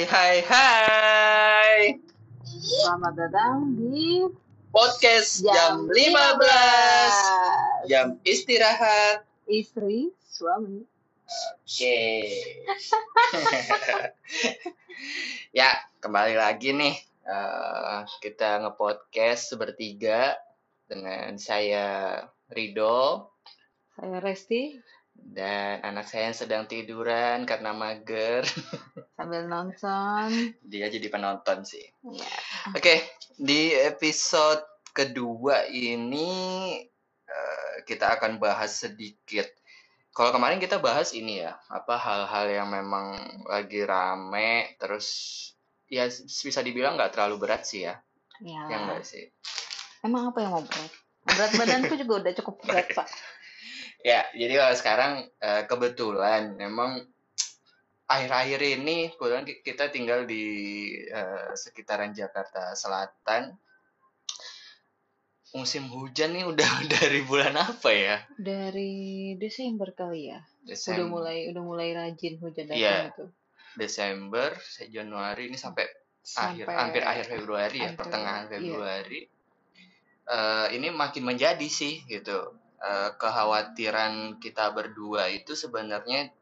Hai hai hai. Selamat datang di Podcast jam, 15. Jam istirahat. Istri, suami. Oke. ya, kembali lagi nih. Uh, kita ngepodcast bertiga dengan saya Rido, Saya Resti, dan anak saya yang sedang tiduran karena mager. sambil nonton. Dia jadi penonton sih. Ya. Oke, di episode kedua ini eh, kita akan bahas sedikit. Kalau kemarin kita bahas ini ya, apa hal-hal yang memang lagi rame, terus ya bisa dibilang nggak terlalu berat sih ya, Ya. yang enggak sih. Emang apa yang mau berat? Berat badanku juga udah cukup berat, Pak. Ya, jadi kalau sekarang eh, kebetulan memang akhir-akhir ini kebetulan ki- kita tinggal di eh, sekitaran Jakarta Selatan. Musim hujan nih udah dari bulan apa ya? Dari Desember kali ya. Udah Desember, mulai udah mulai rajin hujan datang Iya. itu. Desember, Januari ini sampai, akhir Sampai hampir akhir Februari ya, akhir, pertengahan iya. Februari. Eh, ini makin menjadi sih gitu. Eh, kekhawatiran kita berdua itu sebenarnya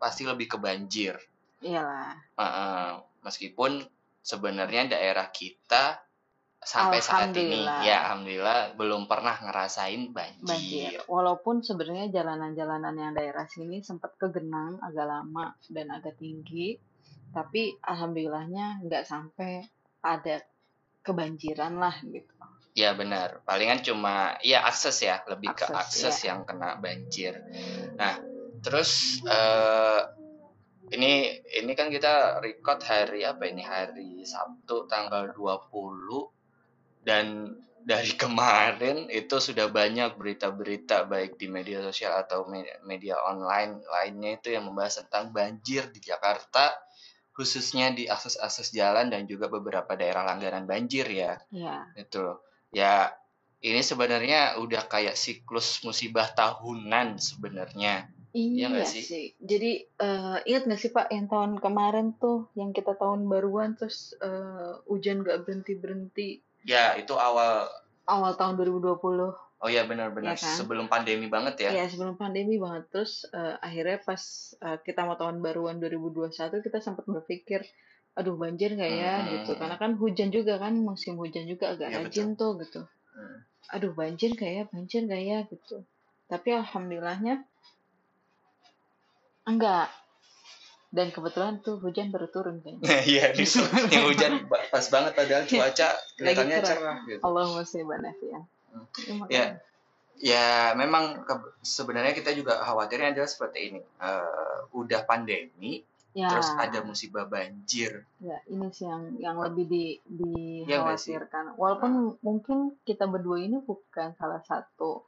pasti lebih ke banjir. Iyalah. Heeh, meskipun sebenarnya daerah kita sampai saat ini ya alhamdulillah belum pernah ngerasain banjir. banjir. Walaupun sebenarnya jalanan-jalanan yang daerah sini sempat kegenang agak lama dan agak tinggi, tapi alhamdulillahnya nggak sampai ada kebanjiran lah gitu. Ya benar. Palingan cuma ya akses ya, lebih ke Akses, akses iya. yang kena banjir. Nah, terus eh ini ini kan kita record hari apa ini? Hari Sabtu tanggal 20 dan dari kemarin itu sudah banyak berita-berita baik di media sosial atau me- media online lainnya itu yang membahas tentang banjir di Jakarta khususnya di akses-akses jalan dan juga beberapa daerah langganan banjir ya Ya, itu loh. Ya, ini sebenarnya udah kayak siklus musibah tahunan sebenarnya. Iya iya nggak sih. sih? Jadi eh, ingat nggak sih Pak yang tahun kemarin tuh yang kita tahun baruan terus eh, hujan nggak berhenti berhenti Ya, itu awal awal tahun 2020. Oh ya benar-benar Iya kan? sebelum pandemi banget ya. Ya sebelum pandemi banget terus eh, akhirnya pas eh, kita mau tahun baruan 2021 kita sempat berpikir aduh banjir nggak ya Hmm. gitu karena kan hujan juga kan musim hujan juga agak Iya, rajin tuh gitu Hmm. aduh banjir nggak ya banjir nggak ya gitu tapi alhamdulillahnya enggak dan kebetulan tuh hujan baru turun kayaknya Iya, yang hujan pas banget padahal cuaca kelihatannya cerah. gitu. Allahumma sholli ala ya Hmm. Ya. Ya, memang sebenarnya kita juga khawatirnya adalah seperti ini. Eh, udah pandemi, ya terus ada musibah banjir. Ya, ini sih yang yang lebih di Iya dikhawatirkan. Walaupun mungkin kita berdua ini bukan salah satu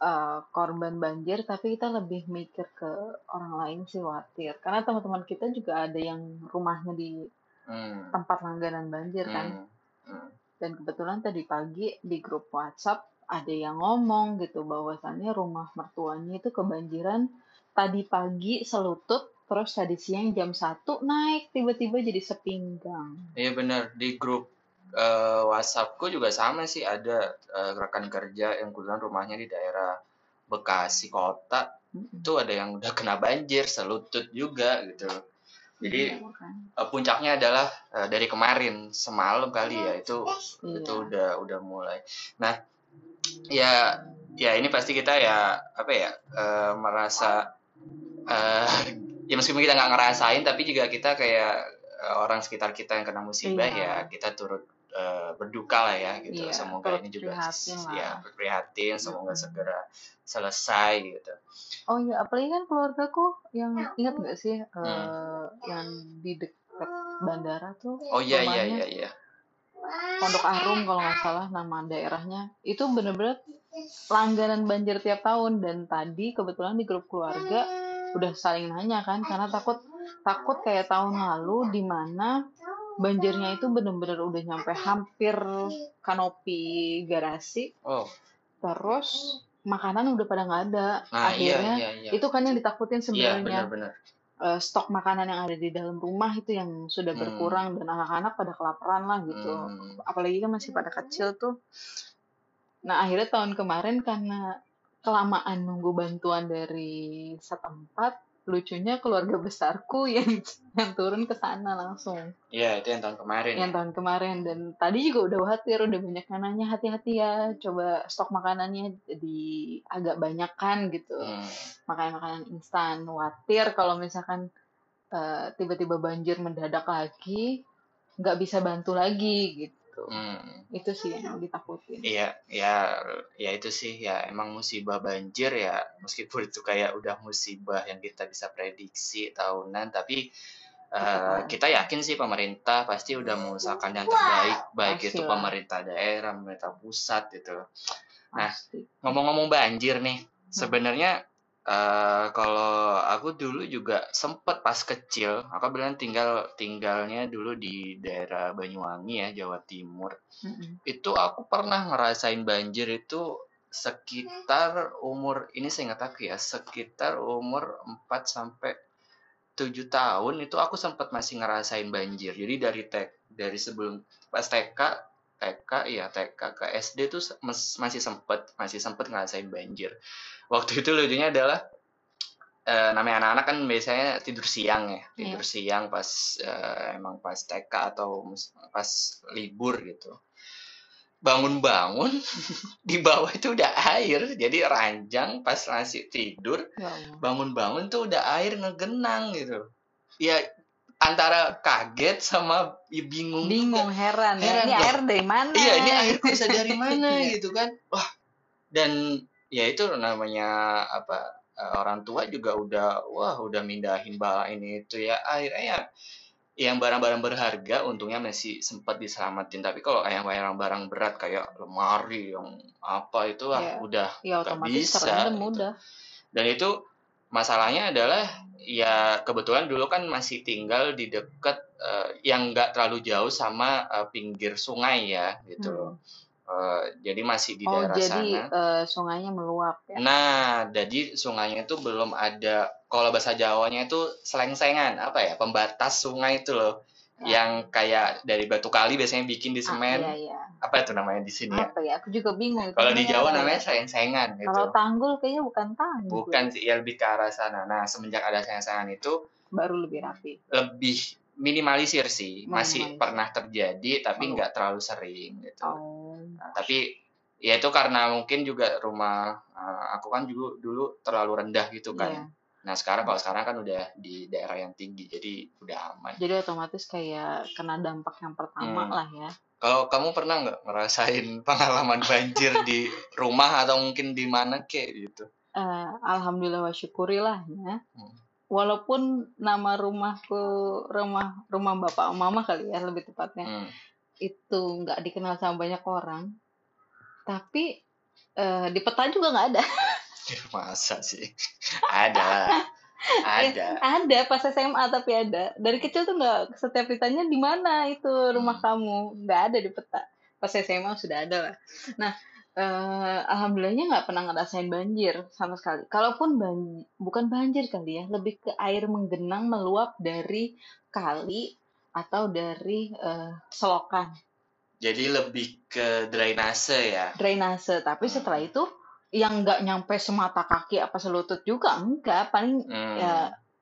uh, korban banjir, tapi kita lebih mikir ke orang lain sih khawatir. Karena teman-teman kita juga ada yang rumahnya di Hmm. tempat langganan banjir kan. Hmm. Hmm. Dan kebetulan tadi pagi di grup WhatsApp ada yang ngomong gitu bahwasannya rumah mertuanya itu kebanjiran tadi pagi selutut, terus tadi siang jam 1 naik tiba-tiba jadi sepinggang. Iya benar di grup eh, WhatsAppku juga sama sih ada eh, rekan kerja yang kebetulan rumahnya di daerah Bekasi kota itu ada yang udah kena banjir selutut juga gitu. Jadi makanya. eh, puncaknya adalah eh, dari kemarin semalam kali ya itu Iya. itu udah udah mulai. Nah ya ya ini pasti kita ya apa ya eh, merasa eh, ya meskipun kita nggak ngerasain tapi juga kita kayak eh, orang sekitar kita yang kena musibah Iya. ya kita turut eh, berduka lah ya gitu. Iya, Semoga ini juga prihatin ya prihatin semoga Mm-mm. segera selesai gitu. Oh iya, apalagi kan keluargaku yang ingat nggak sih eh, Hmm. yang di dekat bandara tuh Oh iya iya rumahnya iya iya. Pondok Arum kalau nggak salah nama daerahnya itu bener-bener langganan banjir tiap tahun dan tadi kebetulan di grup keluarga udah saling nanya kan karena takut takut kayak tahun lalu di mana banjirnya itu bener-bener udah nyampe hampir kanopi garasi Oh, terus makanan udah pada nggak ada nah iya akhirnya iya iya. itu kan yang ditakutin Iya sebenarnya benar-benar. eh, stok makanan yang ada di dalam rumah itu yang sudah Hmm. berkurang dan anak-anak pada kelaparan lah gitu. Hmm. Apalagi kan masih pada kecil tuh. Nah, akhirnya tahun kemarin karena kelamaan nunggu bantuan dari setempat, lucunya keluarga besarku yang yang turun ke sana langsung. Iya, itu yang tahun kemarin. Yang tahun kemarin dan tadi juga udah khawatir, udah banyak yang nanya hati-hati ya, coba stok makanannya di agak banyakan gitu. Hmm. Makanan-makanan instan. Khawatir kalau misalkan eh, tiba-tiba banjir mendadak lagi, nggak bisa bantu lagi gitu. Hmm. Itu sih yang ditakutin. Iya, ya, ya itu sih ya emang musibah banjir ya meskipun itu kayak udah musibah yang kita bisa prediksi tahunan, tapi eh, Betul. kita yakin sih pemerintah pasti udah mengusahakan yang terbaik, baik itu Pastilah. pemerintah daerah, pemerintah pusat gitu. Nah. Ngomong-ngomong banjir nih, sebenarnya eh, kalau aku dulu juga sempet pas kecil, aku bilang tinggal tinggalnya dulu di daerah Banyuwangi ya, Jawa Timur. Mm-mm. Itu aku pernah ngerasain banjir itu sekitar umur ini saya ingat aku ya, sekitar umur 4 sampai 7 tahun itu aku sempat masih ngerasain banjir. Jadi dari tek dari sebelum pas TK TK ya TK ke SD tuh masih sempet masih sempet ngerasain banjir. Waktu itu lucunya adalah eh, namanya anak-anak kan biasanya tidur siang ya, tidur siang pas eh, emang pas TK atau pas libur gitu. Bangun-bangun di bawah itu udah air, jadi ranjang pas masih tidur Ya bangun-bangun tuh udah air ngegenang gitu. Ya antara kaget sama ya bingung. Bingung, juga. heran, ya. Heran, Ini loh. air dari mana? Iya, ini air kok bisa dari mana Iya. gitu kan. Wah. Dan ya itu namanya apa eh, orang tua juga udah wah udah mindahin bala ini itu ya akhirnya ya yang barang-barang berharga untungnya masih sempat diselamatin tapi kalau yang barang-barang berat kayak lemari yang apa itu wah Iya. udah Ya otomatis bisa gitu. udah. dan itu masalahnya adalah ya kebetulan dulu kan masih tinggal di dekat eh, yang nggak terlalu jauh sama eh, pinggir sungai ya gitu loh. Hmm. Eh, jadi masih di Oh, daerah jadi sana. eh, sungainya meluap ya. Nah, jadi sungainya itu belum ada kalau bahasa Jawanya itu seleng-sengan apa ya pembatas sungai itu loh. Yang kayak dari batu kali biasanya bikin di Ah, semen iya, iya. apa itu namanya di sini ya Apa ya? Aku juga bingung. kalau di Jawa ya? namanya seleng-sengan gitu Kalau tanggul kayaknya bukan tanggul. bukan sih ya lebih ke arah sana nah semenjak ada seleng-sengan itu Baru lebih rapi. lebih minimalisir sih masih Minimalisir. pernah terjadi tapi Oh. nggak terlalu sering gitu Oh. Nah, tapi ya itu karena mungkin juga rumah eh, aku kan juga dulu terlalu rendah gitu kan Iya. Nah sekarang kalau sekarang kan udah di daerah yang tinggi jadi udah aman Jadi otomatis kayak kena dampak yang pertama Hmm. lah ya. kalau kamu pernah nggak ngerasain pengalaman banjir di rumah atau mungkin di mana kek gitu Eh, Alhamdulillah wa syukurilah ya. Hmm. Walaupun nama rumahku rumah rumah bapak mama kali ya lebih tepatnya Hmm. itu nggak dikenal sama banyak orang, tapi eh, di peta juga nggak ada. masa sih ada ada Ada pas SMA tapi ada. Dari kecil tuh nggak setiap ditanya di mana itu rumah kamu, nggak ada di peta. Pas SMA sudah ada lah. Nah, eh, alhamdulillahnya nggak pernah ngerasain banjir sama sekali. Kalaupun banjir, bukan banjir kali ya, lebih ke air menggenang meluap dari kali atau dari eh, selokan jadi lebih ke drainase ya drainase. Tapi setelah itu yang nggak nyampe semata kaki apa selutut juga enggak, paling Hmm. ya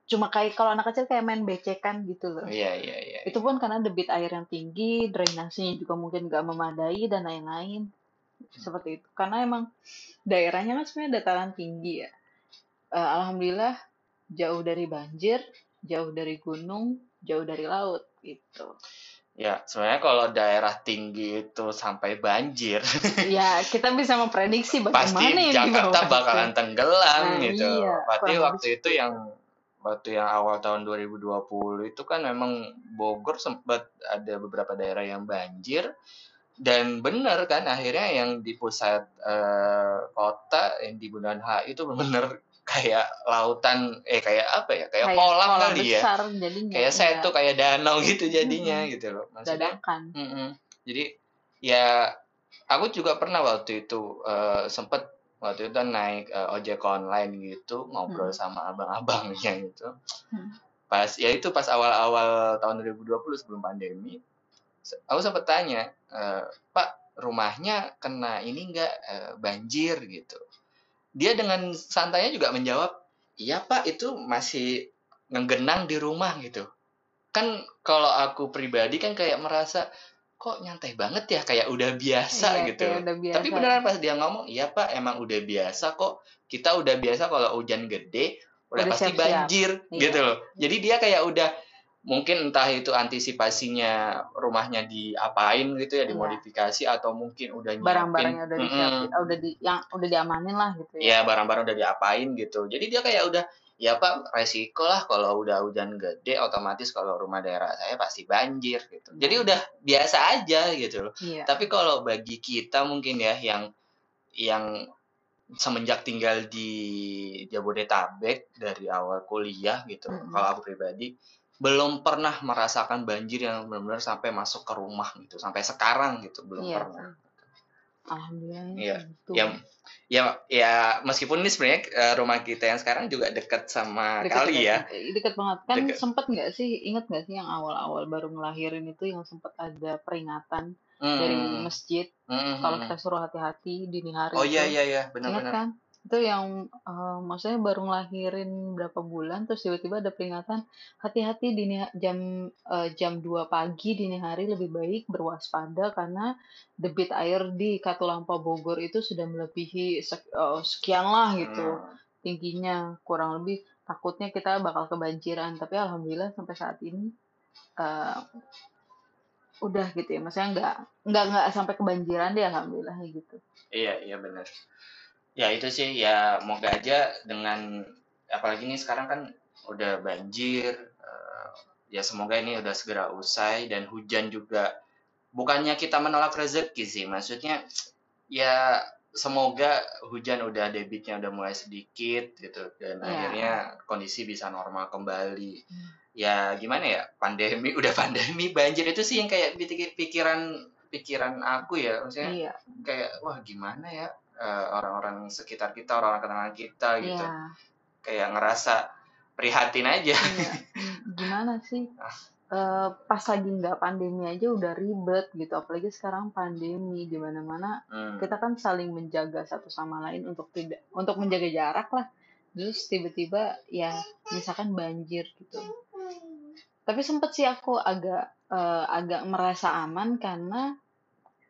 cuma kayak kalau anak kecil kayak main becekan gitu loh. iya iya iya Itu pun karena debit air yang tinggi, drainasenya juga mungkin nggak memadai dan lain-lain. Seperti itu. Karena emang daerahnya kan sebenarnya dataran tinggi ya. Eh, Alhamdulillah jauh dari banjir, jauh dari gunung, jauh dari laut gitu. Ya, sebenarnya kalau daerah tinggi itu sampai banjir, ya kita bisa memprediksi pasti bagaimana yang di Jakarta bakalan tenggelam Nah, gitu. iya, Berarti waktu itu yang waktu yang awal tahun 2020 itu kan memang Bogor sempat ada beberapa daerah yang banjir dan benar kan akhirnya yang di pusat eh, kota yang di Bundaran HI itu benar kayak lautan eh kayak apa ya kayak, Kayak kolam kolam kali ya besar jadinya. kayak iya, setu kayak danau gitu jadinya Mm-mm. gitu loh maksudnya dadakan. Mm-mm. Jadi ya aku juga pernah waktu itu eh, sempet waktu itu naik eh, ojek online gitu ngobrol sama abang-abangnya gitu. Hmm. pas ya itu pas awal-awal tahun 2020 sebelum pandemi aku sempat tanya "Eh, Pak rumahnya kena ini enggak banjir gitu dia dengan santainya juga menjawab iya Pak itu masih ngegenang di rumah gitu kan kalau aku pribadi kan kayak merasa kok nyantai banget ya kayak udah biasa Iya, gitu udah biasa. tapi beneran pas dia ngomong iya Pak emang udah biasa kok kita udah biasa kalau hujan gede udah, Udah pasti siap-siap. banjir Iya. gitu loh jadi dia kayak udah mungkin entah itu antisipasinya rumahnya diapain gitu ya Iya. dimodifikasi atau mungkin udah nyiapin barang-barangnya udah disiapin, ah, udah di yang udah diamanin lah gitu ya. Iya barang-barang udah diapain gitu. Jadi dia kayak udah ya pak resiko lah kalau udah hujan gede otomatis kalau rumah daerah saya pasti banjir gitu. Jadi udah biasa aja gitu loh. Iya. Tapi kalau bagi kita mungkin ya yang yang semenjak tinggal di Jabodetabek dari awal kuliah gitu. Mm-mm. Kalau aku pribadi belum pernah merasakan banjir yang benar-benar sampai masuk ke rumah gitu. Sampai sekarang gitu belum Iya. pernah. Alhamdulillah. Iya. gitu. Ya, ya, ya meskipun ini sebenarnya eh, rumah kita yang sekarang juga dekat sama Deket kali ya. Eh, Deket banget kan Deket. sempet nggak sih inget nggak sih yang awal-awal baru ngelahirin itu yang sempet ada peringatan dari Hmm, masjid hmm, kalau hmm. kita suruh hati-hati dini hari Oh iya iya iya benar-benar. kan? Itu yang eh, maksudnya baru ngelahirin berapa bulan terus tiba-tiba ada peringatan hati-hati dini jam eh, jam 2 pagi dini hari lebih baik berwaspada karena debit air di Katulampa Bogor itu sudah melebihi sek- eh, sekian lah gitu Hmm. tingginya kurang lebih takutnya kita bakal kebanjiran tapi alhamdulillah sampai saat ini eh, udah gitu ya maksudnya nggak nggak nggak sampai kebanjiran deh alhamdulillah gitu Iya iya benar. Ya itu sih ya moga aja dengan apalagi ini sekarang kan udah banjir. eh, ya semoga ini udah segera usai dan hujan juga bukannya kita menolak rezeki sih maksudnya ya semoga hujan udah debitnya udah mulai sedikit gitu dan Iya. akhirnya kondisi bisa normal kembali Hmm. ya gimana ya pandemi udah pandemi banjir itu sih yang kayak pikir- pikiran pikiran aku ya maksudnya iya kayak wah gimana ya eh, orang-orang sekitar kita orang-orang kenangan kita gitu. Iya kayak ngerasa prihatin aja. Iya. Hmm, gimana sih. Eh, pas lagi nggak pandemi aja udah ribet gitu apalagi sekarang pandemi di mana-mana Hmm. kita kan saling menjaga satu sama lain untuk tidak untuk menjaga jarak lah. Terus tiba-tiba ya misalkan banjir gitu. Tapi sempet sih aku agak eh, agak merasa aman karena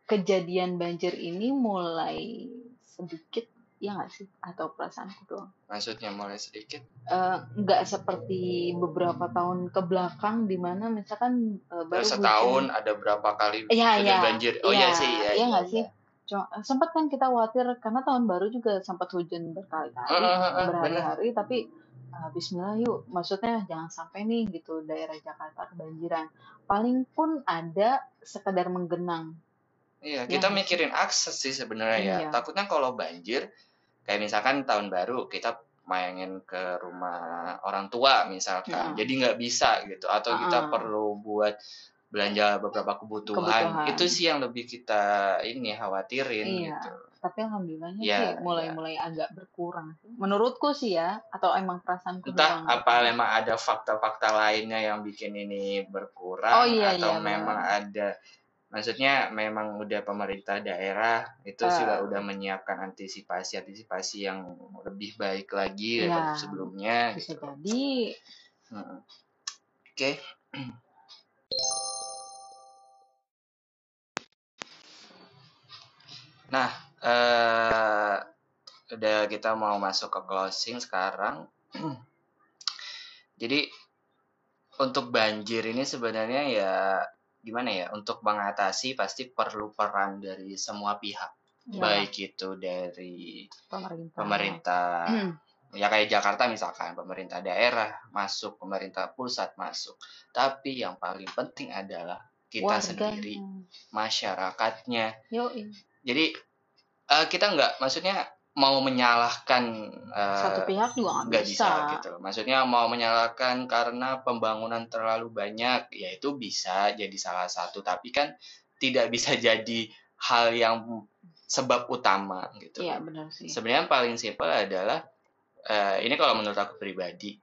kejadian banjir ini mulai sedikit ya nggak sih atau perasaanku doang maksudnya mulai sedikit Eh, nggak seperti beberapa tahun ke belakang di mana misalkan eh, baru setahun hujan ada berapa kali Iya, kejadian iya. banjir oh iya Iya, sih iya iya nggak sih? Cuma sempat kan kita khawatir karena tahun baru juga sempat hujan berkali-kali, Heeh, heeh, heeh, berhari-hari, tapi uh, Bismillah yuk, maksudnya jangan sampai nih gitu daerah Jakarta kebanjiran. Paling pun ada sekedar menggenang. Iya, Iya kita sih? mikirin akses sih sebenarnya ya. Iya. Takutnya kalau banjir, kayak misalkan tahun baru kita main ke rumah orang tua misalkan, jadi nggak bisa gitu. Atau kita Heeh. perlu buat belanja beberapa kebutuhan. Kebutuhan. Itu sih yang lebih kita ini khawatirin Iya. gitu. Tapi alhamdulillahnya Iya, sih mulai-mulai agak berkurang. sih. Menurutku sih ya, atau emang perasaanku Entah apa memang ada fakta-fakta lainnya yang bikin ini berkurang Oh, iya, atau iya, memang ada maksudnya memang udah pemerintah daerah itu Eh. juga udah menyiapkan antisipasi-antisipasi yang lebih baik lagi Iya. daripada sebelumnya Bisa gitu. jadi Hmm. Oke. Nah, eh udah kita mau masuk ke closing sekarang. Jadi untuk banjir ini sebenarnya ya gimana ya? Untuk mengatasi pasti perlu peran dari semua pihak, ya, baik itu dari pemerintah. pemerintah Hmm, ya kayak Jakarta misalkan pemerintah daerah masuk pemerintah pusat masuk tapi yang paling penting adalah kita warganya. sendiri masyarakatnya Yoi. jadi eh, kita nggak maksudnya mau menyalahkan eh, Satu pihak juga nggak bisa. bisa. gitu maksudnya mau menyalahkan karena pembangunan terlalu banyak ya itu bisa jadi salah satu tapi kan tidak bisa jadi hal yang sebab utama gitu Iya benar sih. sebenarnya yang paling simpel adalah eh, ini kalau menurut aku pribadi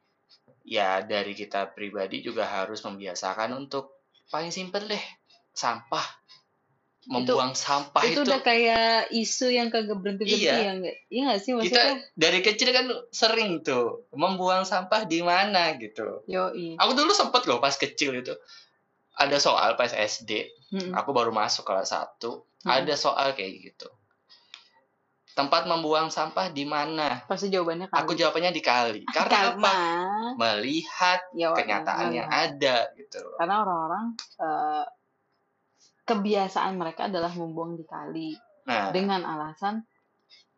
ya dari kita pribadi juga harus membiasakan untuk paling simpel deh sampah membuang sampah itu itu, udah kayak isu yang kagak berhenti berhenti Iya. ya nggak iya nggak sih kita maksudnya dari kecil kan sering tuh membuang sampah di mana gitu. Yoi. Aku dulu sempet loh pas kecil itu ada soal pas SD Mm-mm. aku baru masuk kelas 1 Mm-mm. ada soal kayak gitu. Tempat membuang sampah di mana? Pasti jawabannya kali. Aku jawabannya di kali. Karena apa? melihat ya, kenyataan yang melihat. ada gitu karena orang-orang eh, kebiasaan mereka adalah membuang di kali. Nah. Dengan alasan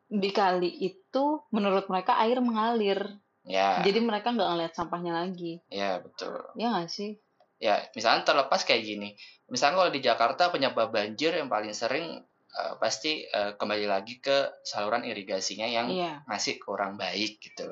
di kali itu menurut mereka air mengalir. Ya. Jadi mereka nggak ngeliat sampahnya lagi. Ya betul. Ya nggak sih? Ya misalnya terlepas kayak gini. Misalnya kalau di Jakarta penyebab banjir yang paling sering eh, pasti eh, kembali lagi ke saluran irigasinya yang iya. masih kurang baik gitu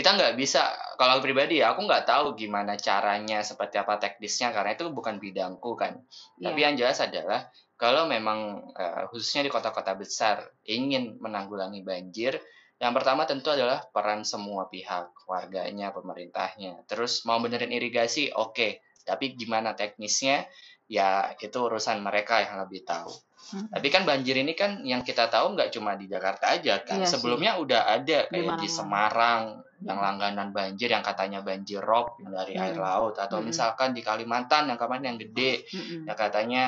kita nggak bisa kalau aku pribadi ya aku nggak tahu gimana caranya seperti apa teknisnya karena itu bukan bidangku kan. Tapi iya yang jelas adalah kalau memang eh, khususnya di kota-kota besar ingin menanggulangi banjir yang pertama tentu adalah peran semua pihak warganya pemerintahnya. Terus mau benerin irigasi oke. Tapi gimana teknisnya? Ya itu urusan mereka yang lebih tahu Mm. tapi kan banjir ini kan yang kita tahu nggak cuma di Jakarta aja kan. Iya sih. Sebelumnya udah ada Di kayak di mana-mana. Semarang yang langganan banjir yang katanya banjir rob yang dari air Mm. laut atau Mm. misalkan di Kalimantan yang kemarin yang gede Mm-mm. yang katanya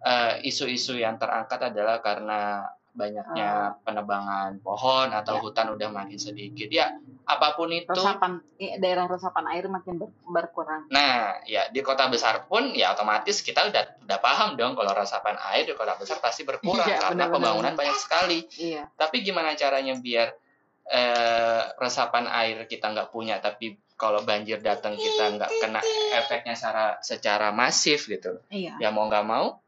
eh, isu-isu yang terangkat adalah karena banyaknya penebangan pohon atau. Ya. hutan udah makin sedikit. Ya, apa pun itu resapan daerah resapan air makin ber- berkurang Nah, ya di kota besar pun ya otomatis kita udah udah paham dong kalau resapan air di kota besar pasti berkurang Iya, karena benar-benar. pembangunan banyak sekali. iya Tapi gimana caranya biar eh, resapan air kita nggak punya, tapi kalau banjir datang kita nggak kena efeknya secara secara masif gitu. iya Ya mau nggak mau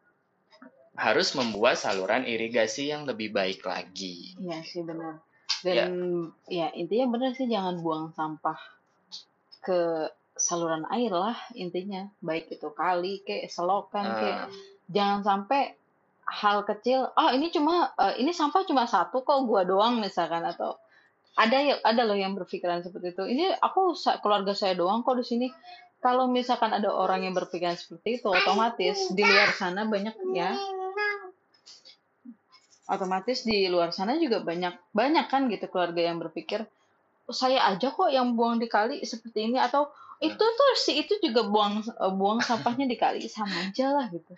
harus membuat saluran irigasi yang lebih baik lagi. Iya sih benar. Dan ya. intinya benar sih jangan buang sampah ke saluran air lah intinya. Baik itu kali kayak selokan kayak Eh, jangan sampai hal kecil, oh ini cuma eh, ini sampah cuma satu kok gua doang misalkan atau ada ya ada loh yang berpikiran seperti itu. Ini aku keluarga saya doang kok di sini. Kalau misalkan ada orang yang berpikiran seperti itu, otomatis di luar sana banyak ya otomatis di luar sana juga banyak banyak kan gitu keluarga yang berpikir "Oh, saya aja kok yang buang di kali seperti ini atau itu tuh si itu juga buang eh, buang sampahnya di kali sama aja lah gitu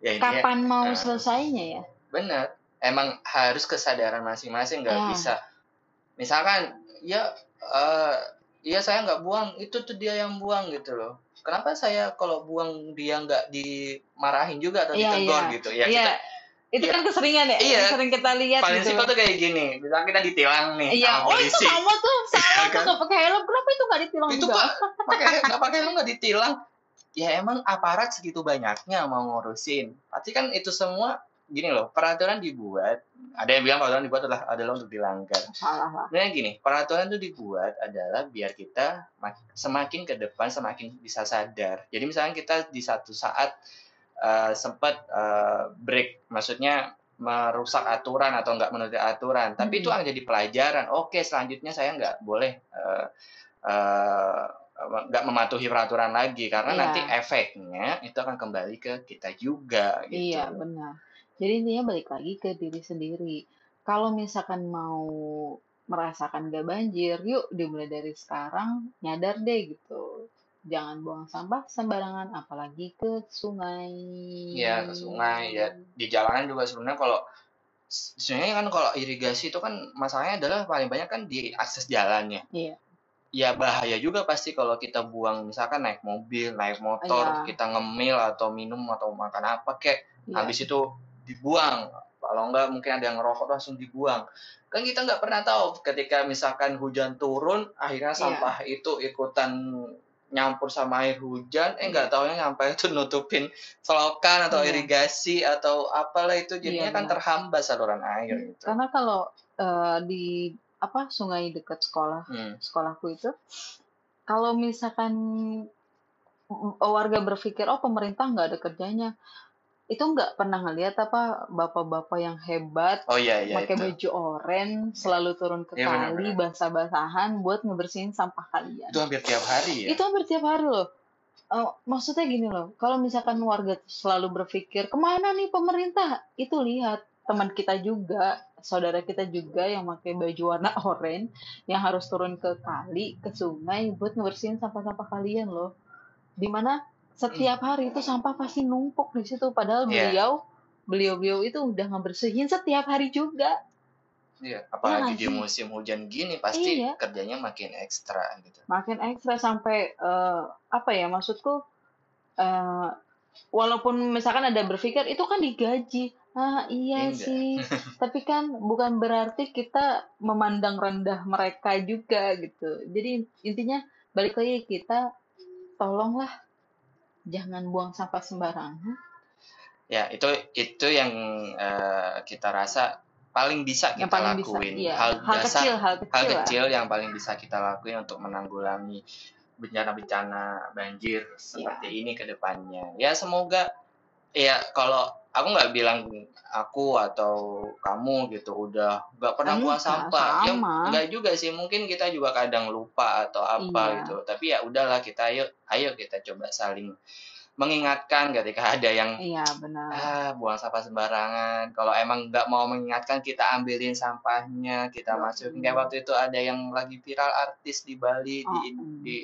ya kapan mau eh, selesainya ya benar. Emang harus kesadaran masing-masing nggak Ya. bisa. Misalkan ya eh ya saya nggak buang, itu tuh dia yang buang gitu loh. Kenapa saya kalau buang dia nggak dimarahin juga atau Iya, ditegur iya. gitu? Ya iya kita itu Iya. kan keseringan ya Iya. yang sering kita lihat paling gitu simpel tuh kayak gini. Misalnya kita ditilang nih iya sama oh itu polisi. kamu tuh salah Iya tuh kan? nggak pakai helm kenapa itu nggak ditilang itu juga kok pakai nggak pakai helm nggak ditilang ya emang aparat segitu banyaknya mau ngurusin pasti kan itu semua gini loh peraturan dibuat ada yang bilang peraturan dibuat adalah adalah untuk dilanggar salah lah Sebenarnya gini peraturan itu dibuat adalah biar kita mak- semakin ke depan semakin bisa sadar jadi misalnya kita di satu saat eh, sempat eh, break maksudnya merusak aturan atau nggak menuruti aturan tapi itu Mhm. akan jadi pelajaran oke selanjutnya saya nggak boleh eh, eh, nggak mematuhi peraturan lagi karena Iya. nanti efeknya itu akan kembali ke kita juga gitu Iya, benar. Jadi intinya balik lagi ke diri sendiri. Kalau misalkan mau merasakan gak banjir, yuk dimulai dari sekarang nyadar deh gitu. Jangan buang sampah sembarangan, apalagi ke sungai. Iya, ke sungai, ya. di jalanan juga sebenarnya kalau sebenarnya kan kalau irigasi itu kan masalahnya adalah paling banyak kan di akses jalannya. Iya. Ya bahaya juga pasti kalau kita buang misalkan naik mobil, naik motor, Iya. kita ngemil atau minum atau makan apa kek, Iya. habis itu dibuang. Kalau enggak mungkin ada yang ngerokok langsung dibuang. Kan kita nggak pernah tahu ketika misalkan hujan turun, akhirnya Iya. sampah itu ikutan nyampur sama air hujan, eh nggak taunya sampai itu nutupin selokan atau Iya. irigasi atau apalah itu jadinya Iya, kan terhambat saluran air gitu. Karena kalau eh, di apa sungai dekat sekolah Hmm. sekolahku itu, kalau misalkan mm, warga berpikir oh pemerintah nggak ada kerjanya, itu nggak pernah ngeliat apa bapak-bapak yang hebat oh iya iya pakai baju oranye selalu turun ke benar, kali basah-basahan buat ngebersihin sampah kalian. Itu hampir tiap hari ya? Itu hampir tiap hari loh. Eh, maksudnya gini loh kalau misalkan warga selalu berpikir ke mana nih pemerintah? Itu lihat teman kita juga saudara kita juga yang pakai baju warna oranye yang harus turun ke kali ke sungai buat ngebersihin sampah-sampah kalian loh. Di mana setiap hari itu sampah pasti numpuk di situ padahal Iya. beliau beliau-beliau itu udah ngebersihin setiap hari juga Iya, apalagi nggak di musim hujan gini pasti Iya. kerjanya makin ekstra gitu. makin ekstra sampai eh, apa ya maksudku eh, walaupun misalkan ada berpikir itu kan digaji ah iya Enggak. sih tapi kan bukan berarti kita memandang rendah mereka juga gitu jadi intinya balik lagi kita tolonglah jangan buang sampah sembarangan Ya, itu itu yang eh, kita rasa paling bisa yang kita paling bisa lakuin. iya Hal hal dasar, kecil hal kecil hal lah kecil yang paling bisa kita lakuin untuk menanggulangi bencana-bencana banjir Iya. seperti ini ke depannya. Ya, semoga ya kalau aku nggak bilang aku atau kamu gitu udah nggak pernah buang sampah ya nggak juga sih mungkin kita juga kadang lupa atau apa Iya. gitu. Tapi ya udahlah kita ayo ayo kita coba saling mengingatkan ketika ada yang iya benar. Ah buang sampah sembarangan. Kalau emang nggak mau mengingatkan kita ambilin sampahnya kita Hmm. masukin. Kayak waktu itu ada yang lagi viral artis di Bali di Oh, di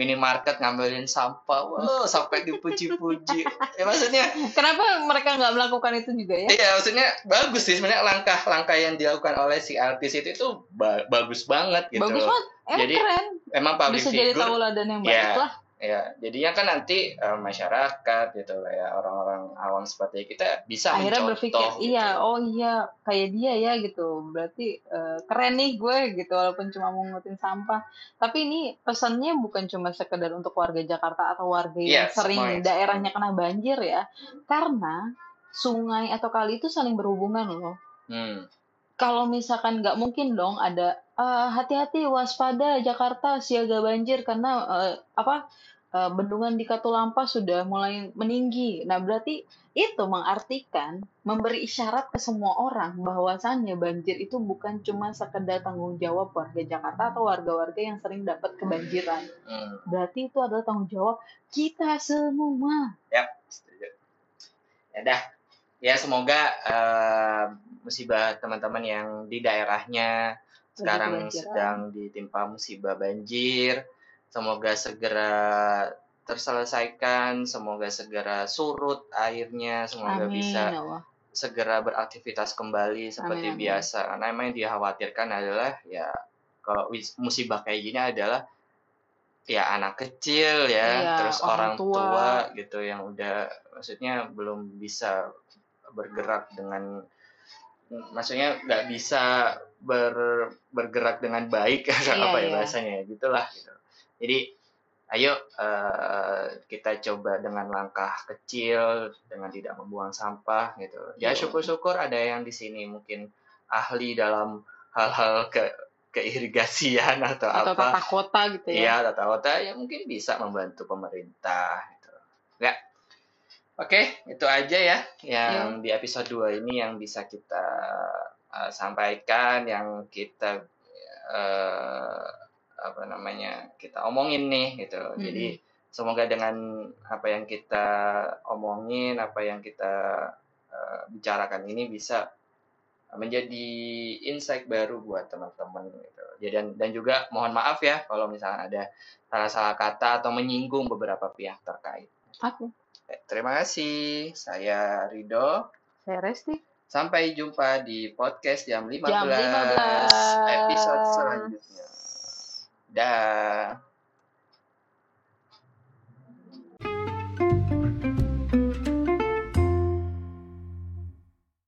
minimarket ngambilin sampah. Wow sampai dipuji-puji. Ya maksudnya kenapa mereka nggak melakukan itu juga ya? Iya, maksudnya bagus sih. Sebenarnya langkah-langkah yang dilakukan oleh si artis itu itu ba- bagus banget gitu. bagus banget. Emang Jadi, keren. Emang public bisa jadi figure, tauladan yang ya, baik lah ya. Jadinya kan nanti eh, masyarakat gitu lah ya orang-orang awam seperti kita bisa akhirnya mencontoh. berpikir gitu. iya oh iya kayak dia ya gitu berarti eh, keren nih gue gitu walaupun cuma mau ngutin sampah tapi ini pesannya bukan cuma sekedar untuk warga Jakarta atau warga yang Iya, sering semuanya. daerahnya kena banjir ya karena sungai atau kali itu saling berhubungan loh Hmm, kalau misalkan nggak mungkin dong ada "Eh, hati-hati waspada Jakarta siaga banjir karena eh, apa eh, bendungan di Katulampa sudah mulai meninggi. Nah berarti itu mengartikan memberi isyarat ke semua orang bahwasannya banjir itu bukan cuma sekedar tanggung jawab warga Jakarta atau warga-warga yang sering dapat kebanjiran. hmm. Berarti itu adalah tanggung jawab kita semua. Setuju. Ya dah. Ya semoga eh, musibah teman-teman yang di daerahnya sekarang kebanjiran. sedang ditimpa musibah banjir. Semoga segera terselesaikan, semoga segera surut airnya, semoga Amin bisa ya Allah. segera beraktivitas kembali seperti Amin, biasa. Karena emang yang dikhawatirkan adalah ya kalau musibah kayak gini adalah ya anak kecil ya, Iya, terus orang orang tua. tua. gitu yang udah maksudnya belum bisa bergerak dengan maksudnya nggak bisa ber- bergerak dengan baik Iya, apa ya bahasanya ya gitulah gitu. Jadi ayo eh, kita coba dengan langkah kecil dengan tidak membuang sampah gitu. Ya Iya. syukur-syukur ada yang di sini mungkin ahli dalam hal-hal ke keirigasian atau, Atau apa. tata kota gitu ya. Iya, tata kota ya mungkin bisa membantu pemerintah gitu. Ya. Oke, itu aja ya yang di episode 2 ini yang bisa kita uh, sampaikan, yang kita uh, apa namanya? kita omongin nih gitu. Mm-mm. Jadi semoga dengan apa yang kita omongin, apa yang kita uh, bicarakan ini bisa menjadi insight baru buat teman-teman gitu. Jadi dan, dan juga mohon maaf ya kalau misalnya ada salah-salah kata atau menyinggung beberapa pihak terkait. Oke. Oke, Terima kasih. Saya Rido. Saya Resti. Sampai jumpa di podcast jam 15, Jam 15. episode selanjutnya. Dah.